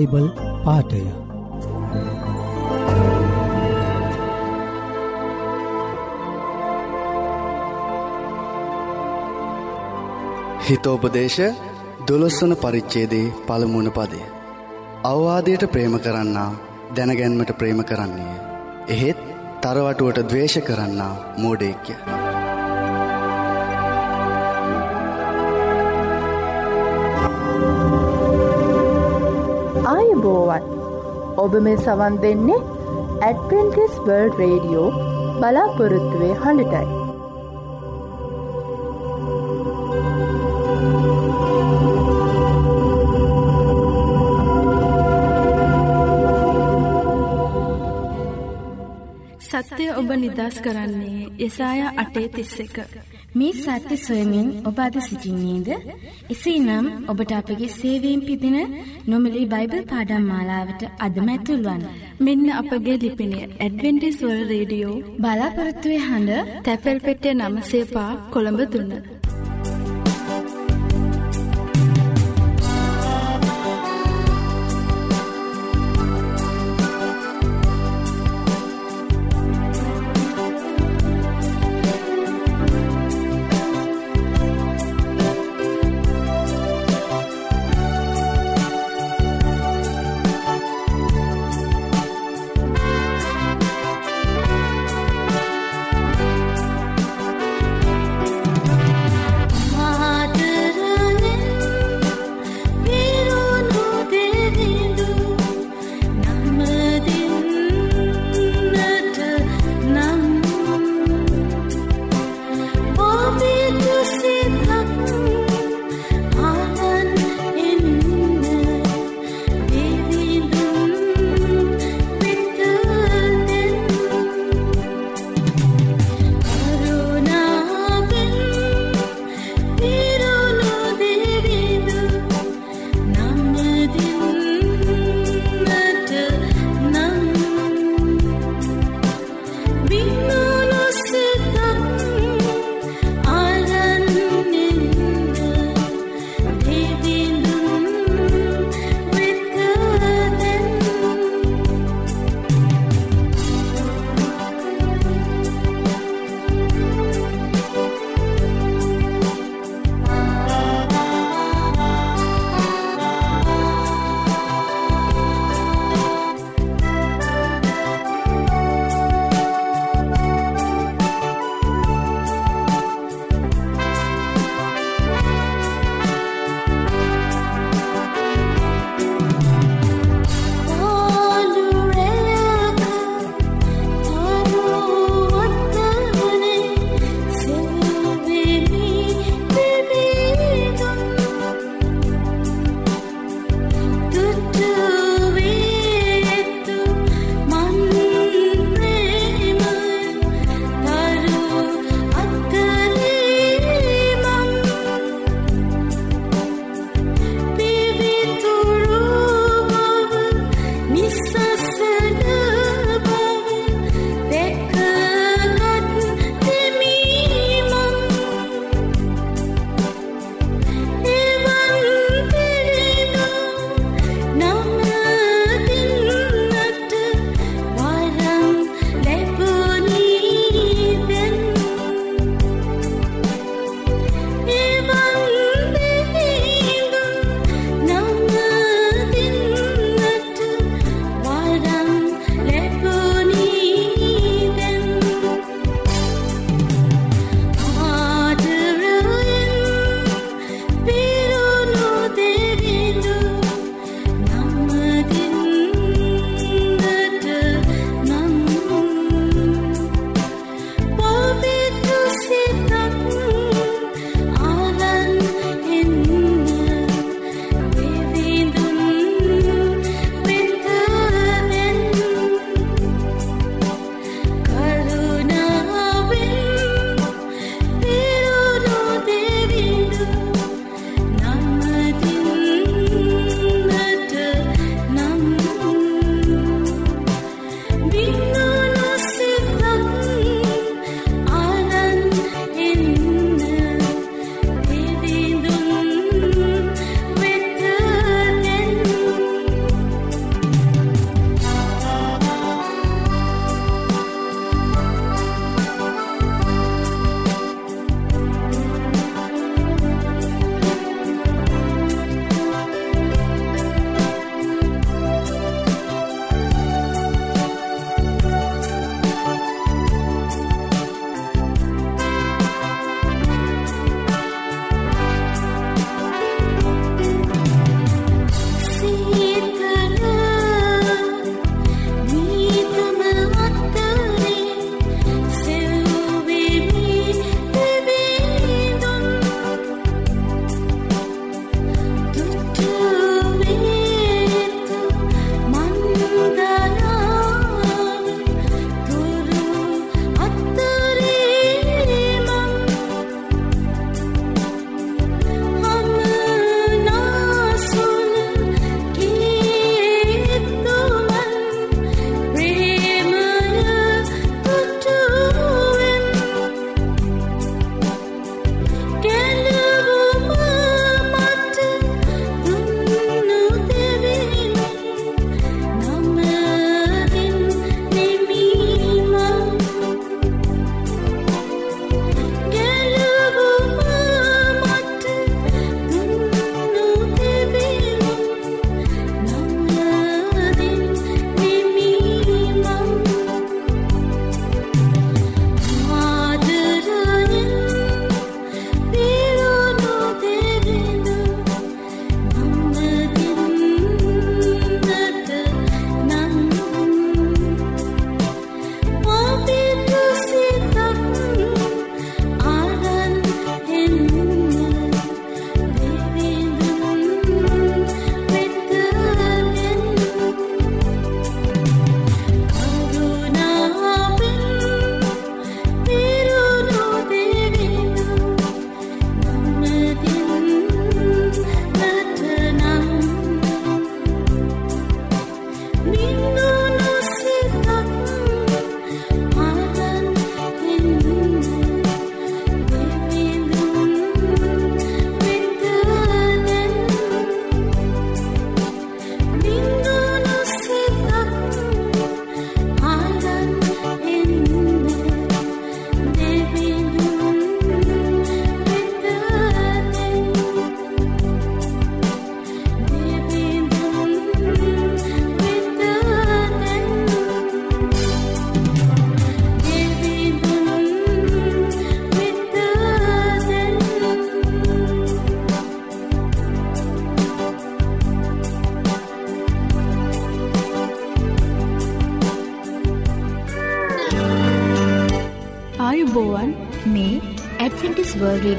Bible පාටය හිතෝපදේශ දොළොස්වන පරිච්චේදේ පළමුුණ පදය. අවවාදයට ප්‍රේම කරන්නා දැනගැන්මට ප්‍රේම කරන්නේ. එහෙත් තරවටුවට දවේශ කරන්නා මෝඩේක්‍ය. ආයුබෝවන් ඔබ මේ සවන් දෙන්නේ ඇඩවෙන්ටිස් වර්ල් රේඩියෝ බලාපොරොත්තුවේ හඬටයි. සත්‍යය ඔබ නිදස් කරන්නේ යසාය අටේ තිස්ස එක. මේ සත්‍ය සොයමින් ඔබ අද සිසිින්නේද. එසේ නම් ඔබට අපගේ සේවීම් පිදින නොමලි බයිබල් පාඩම් මාලාවට අදමැතුල්වන්. මෙන්න අපගේ ලිපිනය ඇඩවෙන්ටිස්වල් රේඩියෝ බලාපොරත්තුවේ හඬ තැපැල් පෙටිය නමසේපා කොළඹ දුන්න.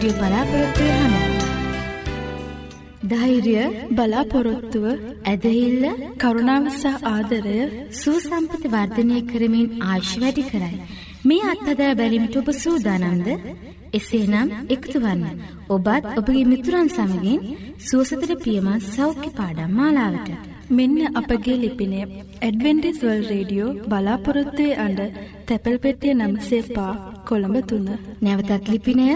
රේඩියෝ බලාපොරොත්තුවය හඬ. ධෛර්ය බලාපොරොත්තුව ඇදහිල්ල කරුණාවසහ ආදරය සූසම්පති වර්ධනය කරමින් ආශ් වැඩි කරයි. මේ අත්හදා බැලිමිට ඔබ සූදානන්ද එසේනම් එකතුවන්න ඔබත් ඔබගේ මිතුරන් සමගින් සුවසතර පියමත් සෞඛ්‍ය පාඩම් මාලාවට. මෙන්න අපගේ ලිපිනය ඇඩවෙන්ටිස්වල් රේඩියෝ බලාපොරොත්තුවේ අඩ තැපැල් පෙටිය නම්සේපා කොළඹ තුන්න. නැවතත් ලිපිනය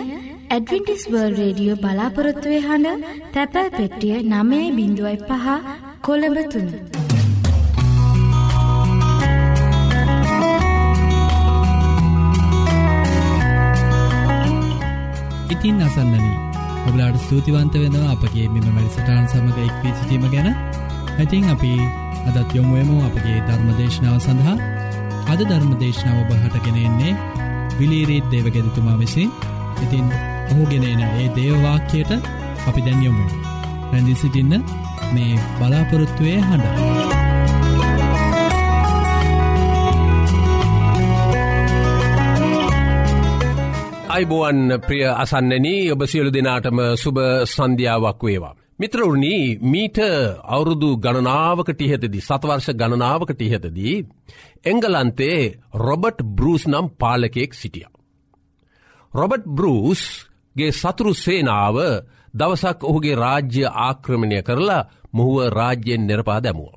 ඇඩවෙන්ටිස්වර්ල් රේඩියෝ බලාපොරොත්තුවේ හඬ තැපැල් පෙට්ටිය නමේ බිඳුවයි පහ කොළඹ තුන්න. ඉතින් අසන්නනී ඔබලාට ස්තුතිවන්ත වෙනවා අපගේ මෙම වැඩසටාන් සමඟ එක්වී සිටීම ගැන. ඇතින් අපි අදත් යොමුුවමු අපගේ ධර්මදේශනාව සඳහා. අද ධර්මදේශනාව ඔබහටගෙනෙන්නේ විලීරීත් දේවගෙදතුමා විසින්. ඉතින් ඔහුගෙනන ඒ දේවවාක්‍යයට අපි දැන් යොමු රැඳි සිටින්න මේ බලාපොරොත්තුවය හඬ. අයිබෝවන් ප්‍රිය අසන්නන ඔබ සියලු දෙනාටම සුභ සන්ධ්‍යාවක් වේවා. මිත්‍රවරුණී මීට අවුරුදු ගණනාවකට ඉහතදී සතවර්ෂ ගණනාවකට ඉහතදී එංගලන්තේ රොබට් බෘස් නම් පාලකෙක් සිටිය. රොබට් බෘස්ගේ සතුරු සේනාව දවසක් ඔහුගේ රාජ්‍ය ආක්‍රමණය කරලා මොහුව රාජ්‍යයෙන් නිරපා දැමුව.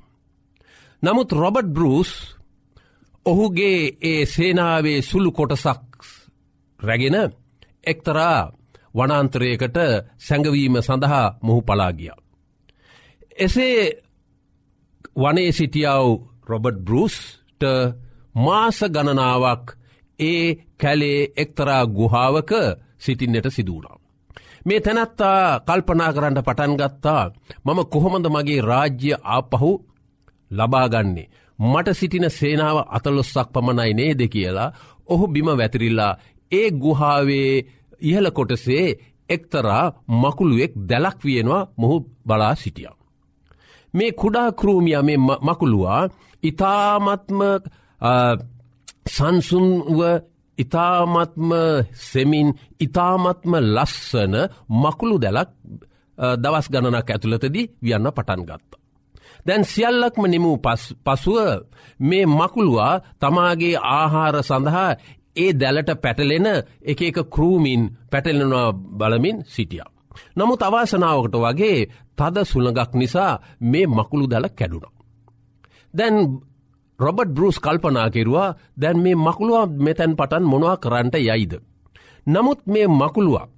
නමුත් රොබට් බෘස් ඔහුගේ ඒ සේනාවේ සුළු කොටසක් රැගෙන එක්තරා වනන්තරයකට සැඟවීම සඳහා මොහු පලාගිය. එසේ වනේ සිටියාව රොබට් බෘස්ට මාස ගණනාවක් ඒ කැලේ එක්තරා ගුහාවක සිටින්නට සිදුවනා. මේ තැනත්තා කල්පනා කරන්න පටන්ගත්තා මම කොහොමද මගේ රාජ්‍ය ආපහු ලබාගන්නේ. මට සිටින සේනාව අතලොස්සක් පමණයි නේද කියලා ඔහු බිම වැතිරිල්ලා ඒ ගුහාවේ ඉහල කොටසේ එක්තරා මකුළුවෙක් දැලක් වියෙනවා මොහු බලා සිටිය. මේ කුඩා කරූමිය මේ මකුළුවා ඉතාමත්ම සංසුන්ව ඉතාමත්ම සෙමින් ඉතාමත්ම ලස්සන මකුළු දැලක් දවස් ගණනක් ඇතුළතදී වියන්න පටන් ගත්ත. දැන් සියල්ලක්ම නිමූ පසුව මේ මකුළුවා තමාගේ ආහාර සඳහා ඒ දැලට පැටලෙන එක එක කරූමින් පැටලෙනවා බලමින් සිටිය. නමුත් අවාසනාවකට වගේ තද සුළඟක් නිසා මේ මකුළු දැල කැඩුණ. දැන් රොබට් බෘස් කල්පනා කෙරවා දැන් මේ මකුළුව මෙතැන් පටන් මොනවා කරන්නට යයිද. නමුත් මේ මකුළුවා.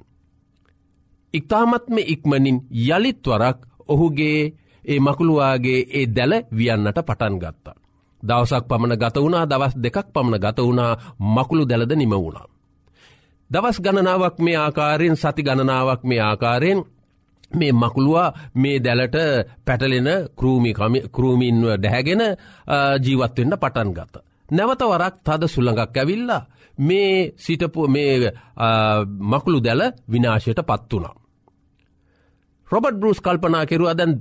ඉක්තාමත්ම ඉක්මනින් යළිත්වරක් ඔහුගේ ඒ මකුළුවාගේ ඒ දැල වියන්නට පටන් ගත්තා. දවසක් පමණ ගත වුණා දවස් දෙකක් පමණ ගත වුණා මකුළු දැලද නිම වුණා. දවස් ගණනාවක් මේ ආකාරයෙන් සති ගණනාවක් මේ ආකාරයෙන් මේ මකුළුවා මේ දැලට පැටලෙන කරූමීන්ව ඩැහැගෙන ජීවත්වෙන්න පටන් ගත. නැවත වරක් තද සුළඟක් ඇවිල්ලා මේ සිටපු මේ මකුළු දැල විනාශයට පත් වුණා. රොබට් බෘස් කල්පනා කෙරුව දැන්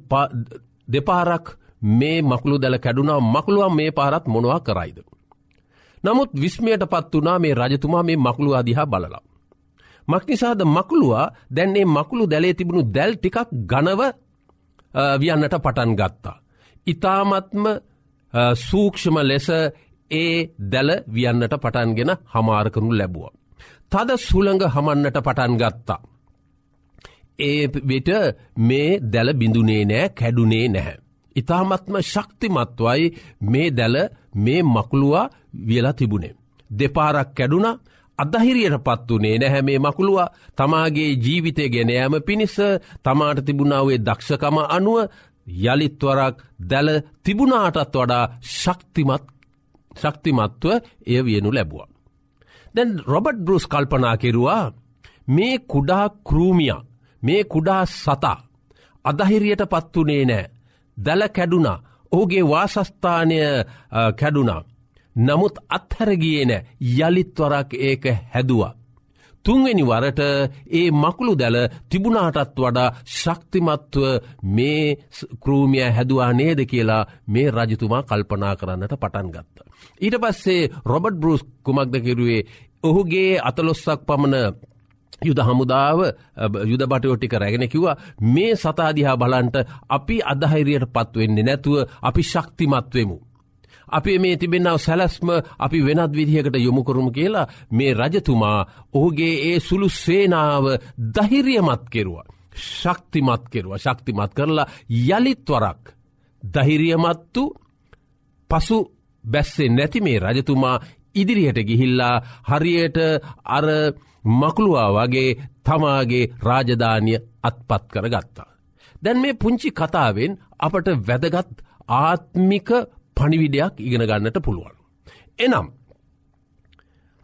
දෙපාරක් මේ මකුළු දැල කැඩුනා මකුළුව මේ පාරත් මොනවා කරයිද. නමුත් විස්මයට පත් වනා මේ රජතුමා මේ මකුළු අදිහා බලලා. මක්නිසාද මකුළුවා දැන්නේ මකුළු දැලේ තිබුණු දැල් ටිකක් ගනව වියන්නට පටන් ගත්තා. ඉතාමත්ම සූක්ෂම ලෙස ඒ දැල වියන්නට පටන්ගෙන හමාරකනු ලැබුව. තද සුළඟ හමන්නට පටන් ගත්තා. ඒ වෙට මේ දැල බිඳුනේ නෑ කැඩුනේ නැහැ. ඉතාමත්ම ශක්තිමත්වයි මේ දැල මේ මකුළුවා වියලා තිබුණේ. දෙපාරක් කැඩුන අදහිරියට පත් වනේ නැහැ මේ මකුළුව තමාගේ ජීවිතය ගෙනෑම පිණිස තමාට තිබුණාවේ දක්ෂකම අනුව යළිත්වරක් දැල තිබුණාටත් වඩා ශක්තිමත් ශක්තිමත්ව එය වියනු ලැබුව. දැන් රොබට් බෘස් කල්පනා කෙරවා මේ කුඩා කරූමිය මේ කුඩා සතා අදහිරියට පත් වනේ නෑ දැල කැඩුනා ඔහුගේ වාසස්ථානය කැඩුනා. නමුත් අත්හැරගියේ නෑ යළිත්වරක් ඒක හැදවා. තුන්වෙනි වරට ඒ මකුළු දැල තිබුණාටත් වඩා ශක්තිමත්ව මේ කරූමිය හැදවා නේද කියලා මේ රජතුමා කල්පනා කරන්නට පටන් ගත්ත. ඊට පස්සේ රොබට් බෘස් කුමක්ද කිරුවේ ඔහුගේ අතලොස්සක් පමණ යුද හමුදාව යුද බටයෝටික රැගෙන කිව්වා මේ සතාදිහා බලන්ට අපි අදහහිරියට පත්වෙන්නේ නැතුව අපි ශක්තිමත්වමු. අපි මේ තිබෙන්නාව සැලැස්ම අපි වෙනත් විදිහකට යොමුකරුමු කියලා මේ රජතුමා ඔහුගේ ඒ සුළු සේනාව දහිරියමත් කෙරුවා. ශක්තිමත් කෙරුව ශක්තිමත් කරලා යළිත්වරක් දහිරියමත්තු පසු බැස්සේ නැති මේ රජතුමා ඉදිරියට ගිහිල්ලා හරියට අර මකුළුවා වගේ තමාගේ රාජධානිය අත්පත් කර ගත්තා. දැන් මේ පුංචි කතාවෙන් අපට වැදගත් ආත්මික පණිවිඩයක් ඉගෙන ගන්නට පුළුවන්. එනම්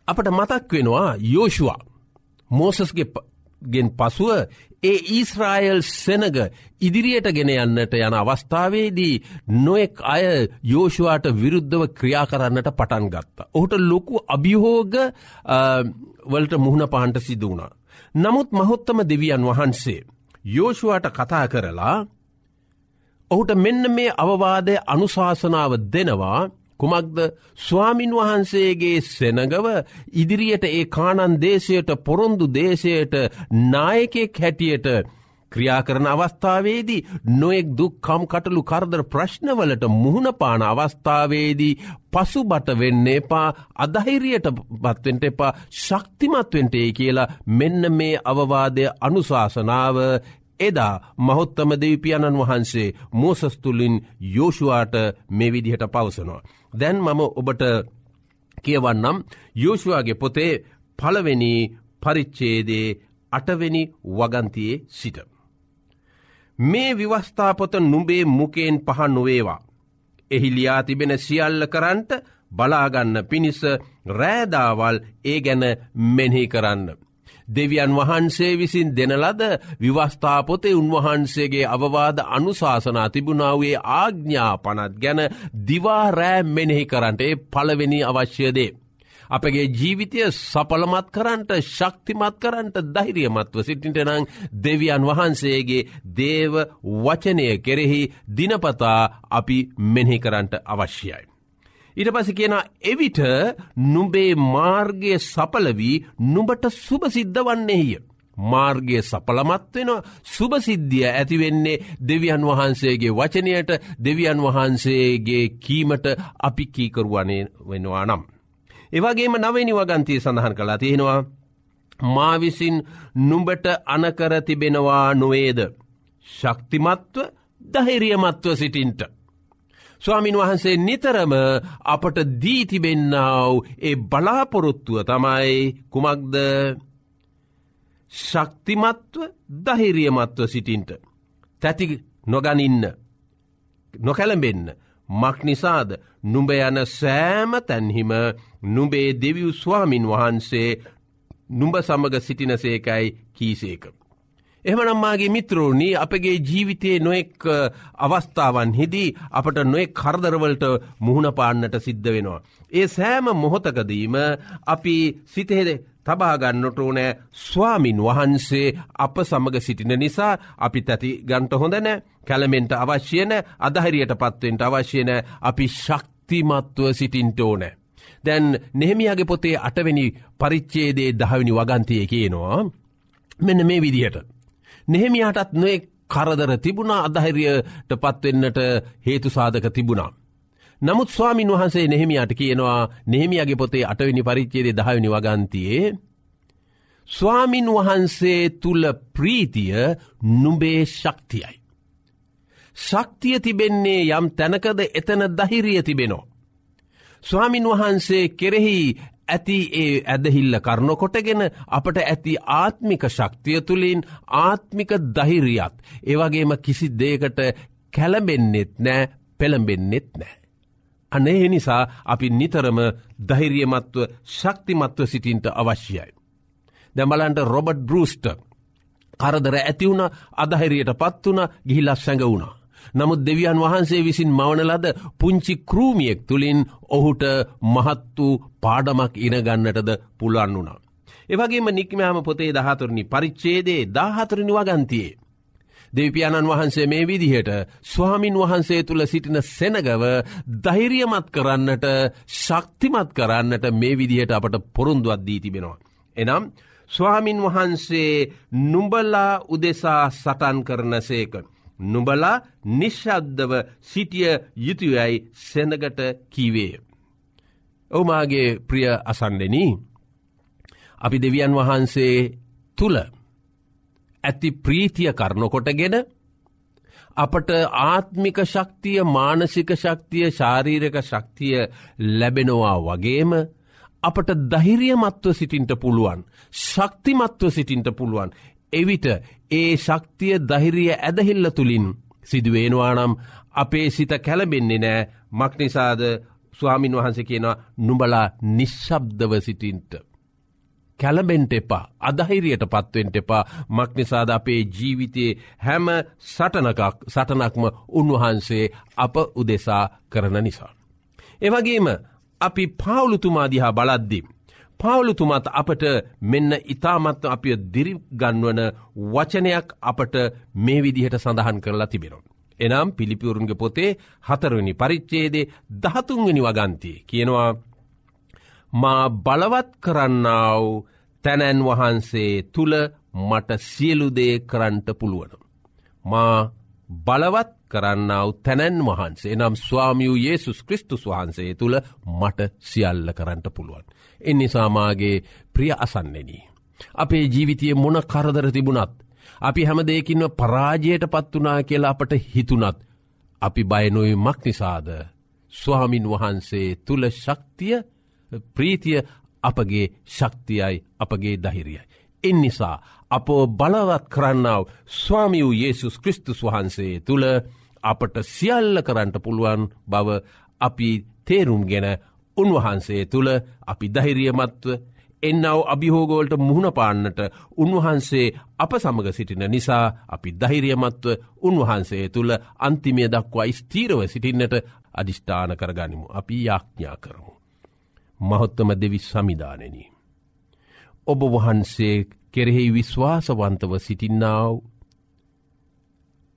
අපට මතක් වෙනවා යෝෂවා මෝසස්ගේ ගෙන් පසුව ඒ ඊස්රායල් සෙනග ඉදිරියට ගෙන යන්නට යන අවස්ථාවේදී නොෙක් අය යෝෂවාට විරුද්ධව ක්‍රියා කරන්නට පටන් ගත්තා. ඔහුට ලොකු අභිහෝග වලට මුහුණ පාන්ට සිදු වුණා. නමුත් මහොත්තම දෙවියන් වහන්සේ. යෝෂුවට කතා කරලා ඔහුට මෙන්න මේ අවවාදය අනුශාසනාව දෙනවා. කුමක්ද? ස්වාමින් වහන්සේගේ සෙනගව ඉදිරියට ඒ කානන් දේශයට පොරොන්දු දේශයට නායකෙක් හැටියට ක්‍රියා කරන අවස්ථාවේදී නොෙක් දුක්කම් කටළු කරදර ප්‍රශ්නවලට මුහුණපාන අවස්ථාවේදී පසුබට වෙන්න එපා අදහිරියට පත්වෙන්ට එපා ශක්තිමත්වෙන්ටේ කියලා මෙන්න මේ අවවාදය අනුශාසනාව එදා මහොත්තම දෙවිපියණන් වහන්සේ මෝසස්තුලින් යෝෂුවාට මේ විදිහට පවසනවා. දැන් මම ඔබට කියවන්නම් යෝෂුවාගේ පොතේ පළවෙනි පරිච්චේදේ අටවෙනි වගන්තියේ සිට. මේ විවස්ථාපොත නුබේ මුකයෙන් පහ නොවේවා. එහි ලියා තිබෙන සියල්ල කරන්ට බලාගන්න පිණිස රෑදාවල් ඒ ගැන මෙනෙහි කරන්න. දෙවියන් වහන්සේ විසින් දෙනලද විවස්ථාපොතේ උන්වහන්සේගේ අවවාද අනුශාසනා තිබුණාවේ ආග්ඥා පනත් ගැන දිවාරෑ මෙනෙහි කරන්නට ඒ පළවෙනි අවශ්‍යදේ. අපගේ ජීවිතය සපලමත් කරන්ට ශක්තිමත් කරන්ට දෛරියමත්ව සිටිට නං දෙවියන් වහන්සේගේ දේව වචනය කෙරෙහි දිනපතා අපි මෙහි කරන්ට අවශ්‍යයි. ඉට පස කියෙන එවිට නුඹේ මාර්ගය සපලවී නුඹට සුභසිද්ධ වන්නේහිය. මාර්ගය සපලමත් වෙන සුභසිද්ධිය ඇතිවෙන්නේ දෙවියන් වහන්සේගේ වචනයට දෙවියන් වහන්සේගේ කීමට අපි කීකරුවනේ වෙනවා නම්. ඒවගේම නවනි වගන්තය සඳහන් කලා තියෙනවා මාවිසින් නුඹට අනකර තිබෙනවා නොවේද. ශක්තිමත්ව දහිරියමත්ව සිටින්ට. ස්වාමින් වහන්සේ නිතරම අපට දීතිබෙන්නාව ඒ බලාපොරොත්තුව තමයි කුමක්ද? ශක්තිමත්ව දහිරියමත්ව සිටින්ට. තැති නොගනින්න නොකැළඹෙන්න. මක් නිසාද? නුඹ යන සෑම තැන්හිම නුඹේ දෙවියු ස්වාමින් වහන්සේ නුඹ සමග සිටිනසේකයි කීසේක. එහමනම්මාගේ මිත්‍රෝණී අපගේ ජීවිතයේ නොෙක් අවස්ථාවන් හිදී අපට නොෙක් කරදරවලට මුහුණ පාන්නට සිද්ධ වෙනවා. ඒ සෑම මොහොතකදීම අපි සිතහෙද තබාගන්නට ඕනෑ ස්වාමින් වහන්සේ අප සමග සිටින නිසා අපි තැති ගන්ට හොඳන කැළමෙන්ට අවශ්‍යන අදහරියට පත්වෙන්ට අවශ්‍යන අපි ශක්තිමත්ව සිටින්ට ඕනෑ. දැන් නෙහෙමියගේ පොතේ අටවැනි පරිච්චේදේ දහවිනි වගන්තය කියනවා මෙන්න මේ විදිහට. නෙහෙමියටත් නොේ කරදර තිබුණා අදහිරියට පත්වෙන්නට හේතු සාධක තිබුණා. නමුත් ස්වාමින් වහන්සේ නෙහෙමියට කියනවා නෙහෙමියගේ පොතේ අටවිනි පරිච්චේද දහවිනි වගන්තියේ. ස්වාමින් වහන්සේ තුළ ප්‍රීතිය නුඹේ ශක්තියයි. ශක්තිය තිබෙන්නේ යම් තැනකද එතන දහිරිය තිබෙනෝ. ස්වාමින් වහන්සේ කෙරෙහි ඇති ඒ ඇදහිල්ල කරනොකොටගෙන අපට ඇති ආත්මික ශක්තිය තුළින් ආත්මික දහිරියත් ඒවගේම කිසි දේකට කැලඹෙන්නෙත් නෑ පෙළඹෙන්නෙත් නෑ. අනේ නිසා අපි නිතරම දහිරියමත්ව ශක්තිමත්ව සිටින්ට අවශ්‍යයි. දැමලන්ට රොබට් බෘස්ට කරදර ඇතිවුණ අදහිරියට පත් වුණ ගිහිලස් සැඟ වුණා. නමුත් දෙවියන් වහන්සේ විසින් මවනලද පුංචි කරූමියෙක් තුළින් ඔහුට මහත් වූ පාඩමක් ඉනගන්නටද පුළුවන් වුණා. එවගේම නික්මෑම පොතේ දහතුරනි පරිච්චේදේ දාහතුරනි වගන්තියේ. දෙවිපාණන් වහන්සේ මේ විදිහට ස්වාමින් වහන්සේ තුළ සිටින සෙනගව දෛරියමත් කරන්නට ශක්තිමත් කරන්නට මේ විදිහට අපට පොරුන්දුවත් දී තිබෙනවා. එනම් ස්වාමින් වහන්සේ නුඹලා උදෙසා සටන් කරන සේක. නුඹලා නිශ්ශද්ධව සිටිය යුතුයයි සෙනගට කීවේය. ඔවුමාගේ ප්‍රිය අසන්ඩෙනී. අපි දෙවියන් වහන්සේ තුළ ඇති ප්‍රීතිය කරනකොටගෙන අපට ආත්මික ශක්තිය මානසික ශක්තිය ශාරීරක ශක්තිය ලැබෙනවා වගේම අපට දහිරියමත්ව සිටින්ට පුළුවන් ශක්තිමත්ව සිටින්ට පුළුවන් එවිට ඒ ශක්තිය දහිරිය ඇදහිල්ල තුළින් සිදුවේනවානම් අපේ සිත කැලබෙන්නේ නෑ මක්නිසාද ස්වාමින් වහන්ස කියනවා නුබලා නිශ්ශබ්දව සිටින්ට. කැලබෙන්ට එපා අදහිරියට පත්වෙන්ට එපා මක්නිසාද අපේ ජීවිතයේ හැම සටනකක් සටනක්ම උන්වහන්සේ අප උදෙසා කරන නිසා. එවගේම අපි පාවුලුතුමාදිහා බලද්දිම්. පාවුලුතුමත් අපට මෙන්න ඉතාමත්ව අපිය දිරිගන්වන වචනයක් අපට මේ විදිහට සඳහන් කරලා තිබෙනවා. එනම් පිළිපිවරුන්ගේ පොතේ හතරවනි පරිච්චේදේ දහතුන්වනි වගන්තිය කියනවා මා බලවත් කරන්නාව තැනැන් වහන්සේ තුළ මට සියලුදේ කරන්ට පුළුවන. මා බලවත් කරන්නාව තැනැන් වහන්සේ නම් ස්වාමියූ යේසුස් කෘස්තුස් වහන්සේ තුළ මට සියල්ල කරන්නට පුළුවන්. එනිසාමාගේ ප්‍රිය අසන්නෙනී. අපේ ජීවිතය මොන කරදර තිබුණත්. අපි හැම දෙයකින්ව පරාජයට පත්වනා කියලා අපට හිතුනත්. අපි බයනොයි මක් නිසාද. ස්වාමින් වහන්සේ තුළ ශක්තිය ප්‍රීතිය අපගේ ශක්තියයි අපගේ දහිරියයි. එනිසා අපෝ බලවත් කරන්නාව ස්වාමියූ යේසුස් කෘස්තුස් වහන්සේ තුළ අපට සියල්ල කරන්නට පුළුවන් බව අපි තේරුම් ගෙන උන්වහන්සේ තුළ අපි දහිරියමත්ව එන්නව අභිහෝගෝල්ට මුහුණ පාන්නට උන්වහන්සේ අප සමග සිටින නිසා අපි දහිරියමත්ව උන්වහන්සේ තුළ අන්තිමය දක්වා ස්තීරව සිටින්නට අධිෂ්ඨාන කරගනිමු අපි යාඥා කරමු. මහොත්තම දෙවි සමිධානනී. ඔබ වහන්සේ කෙරෙහි විශ්වාසවන්තව සිටින්නාව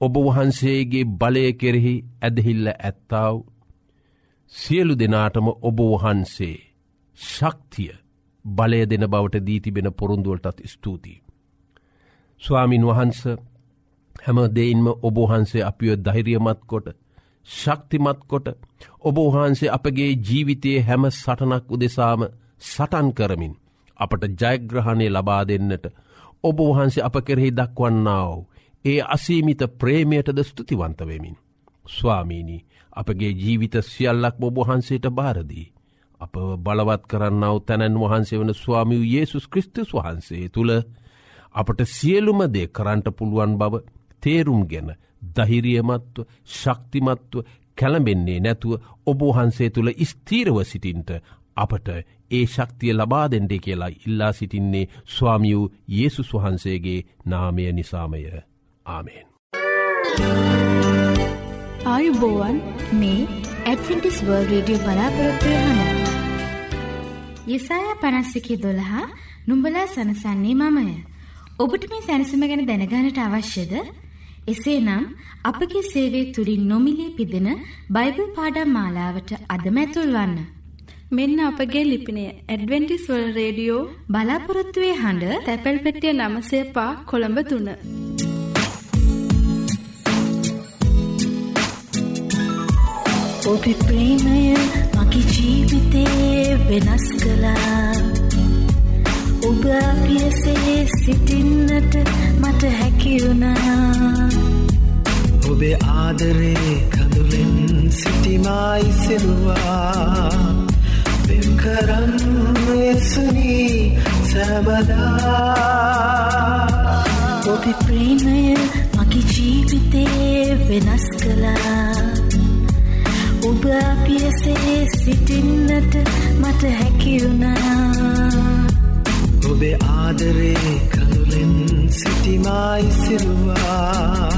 ඔබ වහන්සේගේ බලය කෙරෙහි ඇදහිල්ල ඇත්තාව සියලු දෙනාටම ඔබ වහන්සේ ශක්තිය බලය දෙන බවට දීතිබෙන පොරුන්දුවලටත් ස්තුතියි. ස්වාමින් වහන්ස හැම දෙයින්ම ඔබහන්සේ අපිය ධෛරියමත් කොට ශක්තිමත් කොට ඔබහන්සේ අපගේ ජීවිතයේ හැම සටනක් උදෙසාම සටන් කරමින් අපට ජයග්‍රහණය ලබා දෙන්නට ඔබවහන්සේ අප කෙරෙහි දක්වන්නාව ඒ අසීමිත ප්‍රේමයටද ස්තුතිවන්තවෙමින්. ස්වාමීණී අපගේ ජීවිත සියල්ලක් බොබහන්සේට භාරදී. අප බලවත් කරන්නව තැනැන් වහන්සේ වන ස්වාමිව් යේසුස් කෘස්තුස් වහන්සේ තුළ අපට සියලුම දේ කරන්ට පුළුවන් බව තේරුම් ගැන දහිරියමත්ව ශක්තිමත්ව කැළඹෙන්නේ නැතුව ඔබහන්සේ තුළ ස්තීරව සිටින්ට අපට ඒ ශක්තිය ලබා දෙෙන්ඩේ කියලා ඉල්ලා සිටින්නේ ස්වාමියූ යේසුස් වහන්සේගේ නාමය නිසාමය ආමෙන්. ආයුබෝවන් මේ ඇඩවිටිස් වර්ල් රඩියෝ බලාපොරොත්වය හන. යෙසාය පනස්සිකි දොළහා නුම්ඹලා සනසන්නේ මමය. ඔබට මේ සැනසම ගැන දැනගානට අවශ්‍යද? එසේනම් අපගේ සේවය තුළින් නොමිලේ පිදෙන බයිබල් පාඩම් මාලාවට අදම ඇතුල් වන්න. මෙන්න අපගේ ලිපිනය ඇඩවෙන්ටිස් වල් රේඩියෝ බලාපොරොත්තුවේ හඬ තැපැල් පෙටිය නමසේපා කොළඹ තුන්න. ඔබි ප්‍රේමය මගේ ජීවිතේ වෙනස් කලා ඔබ පියසේ සිටින්නට මට හැකිවුණා ඔබේ ආදරේ කඳුලෙන් සිටිමයි සිරුවා පෙම්කරන් යසුනී සැබදා ඔබි ප්‍රේමය මගේ ජීවිතේ වෙනස් කලා ඔබ පියසේ සිටින්නට මට හැකිවුණා ඔබේ ආදරේ කඳුලෙන් සිටිමයි සිරුවා.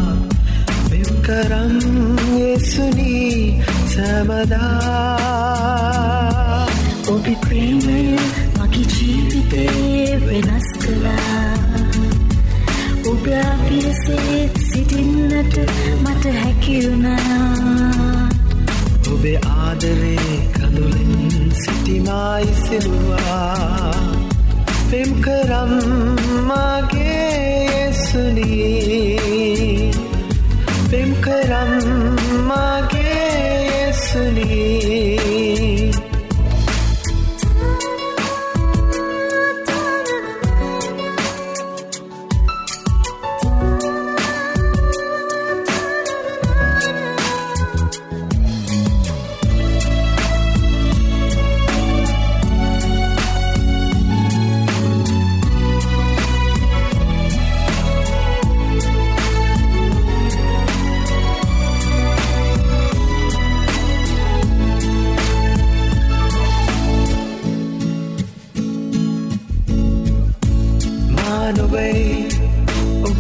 මෙම්කරම් යසුනී සැමදා. ඔබි ප්‍රේමය මගේ ජීවිතේ වෙනස් කලා ඔබ පියසේ සිටින්න සිටින්නට මට හැකිවුණා ආදරේ කඳුලෙන් සිටිමායිසිරුවා පෙම් කරම් මගේ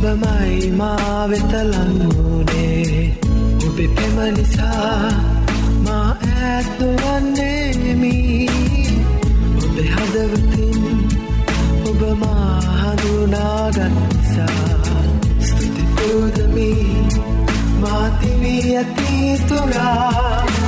ඔබමයි මා වෙතලංවුනේ ඔබෙ පෙම නිසා මා ඇත්තුවන්නේමි ඔබෙ හදවතින් ඔබ මා හඳුනාගත්නිසා ස්තුතිපූදමි මාතිවී ඇති තුරා.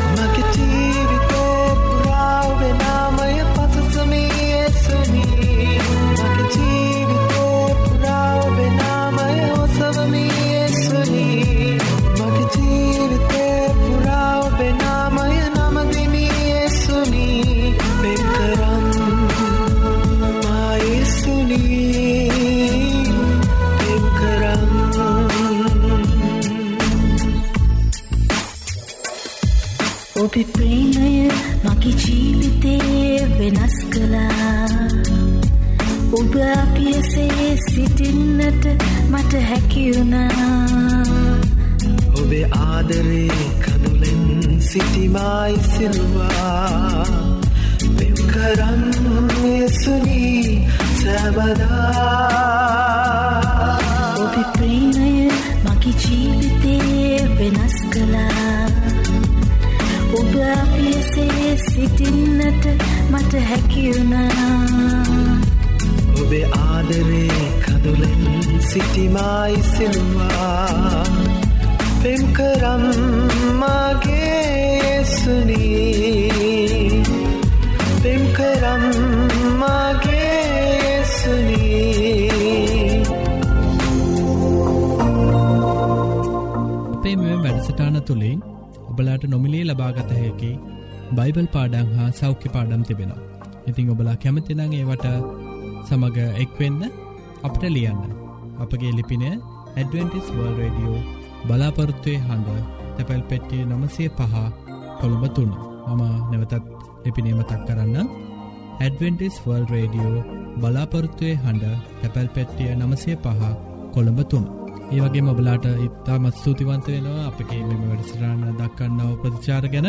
වෙනස් කළා. ඔබ අපියසේ සිටින්නට මට හැකිවුණා ඔබේ ආදරේ කඳුලෙන් සිටිමායිසිරුවා පෙම් කරම් යසුනී සැබදා. ඔබේ ප්‍රේමය මගේ ජීවිතේ වෙනස් කළා. ඔබ අපියසේ සිටින්නට මට හැකිවුණා ඔබේ ආදරේ කඳුලෙන් සිටිමායිසිරුවා පෙම් කරම් මගේ යසුනී පෙම් කරම් මගේ යසුනී අපේ මෙම වැඩසටාන තුළින් ඔබලාට නොමිලේ ලබාගත හැකි බයිබල් පාඩං හා සෞඛ්‍ය පාඩම් තිබෙනවා. ඉතිං ඔබලා කැමතිනං ඒවට සමඟ එක්වෙන්න අපට ලියන්න. අපගේ ලිපින ඇඩවෙන්ටිස් වර්ල් රඩියෝ බලාපොරොත්තුවය හඬ තැපැල් පෙට්ටිය නමසේ පහ කොළඹ තුන්න මම නැවතත් ලිපිනීම තක් කරන්න ඇඩවෙන්ටිස් වර්ල් රඩියෝ බලාපොරොත්තුවය හඬ තැපැල් පෙට්ටිය නමසේ පහ කොළඹ තුන්න ඒවගේ මොබලාට ඉත්තාමත් ස්තුතිවන්ත වෙනවා අපගේ මෙම වැඩසිරාණ දක්කන්නාව ප්‍රතිචාර ගැන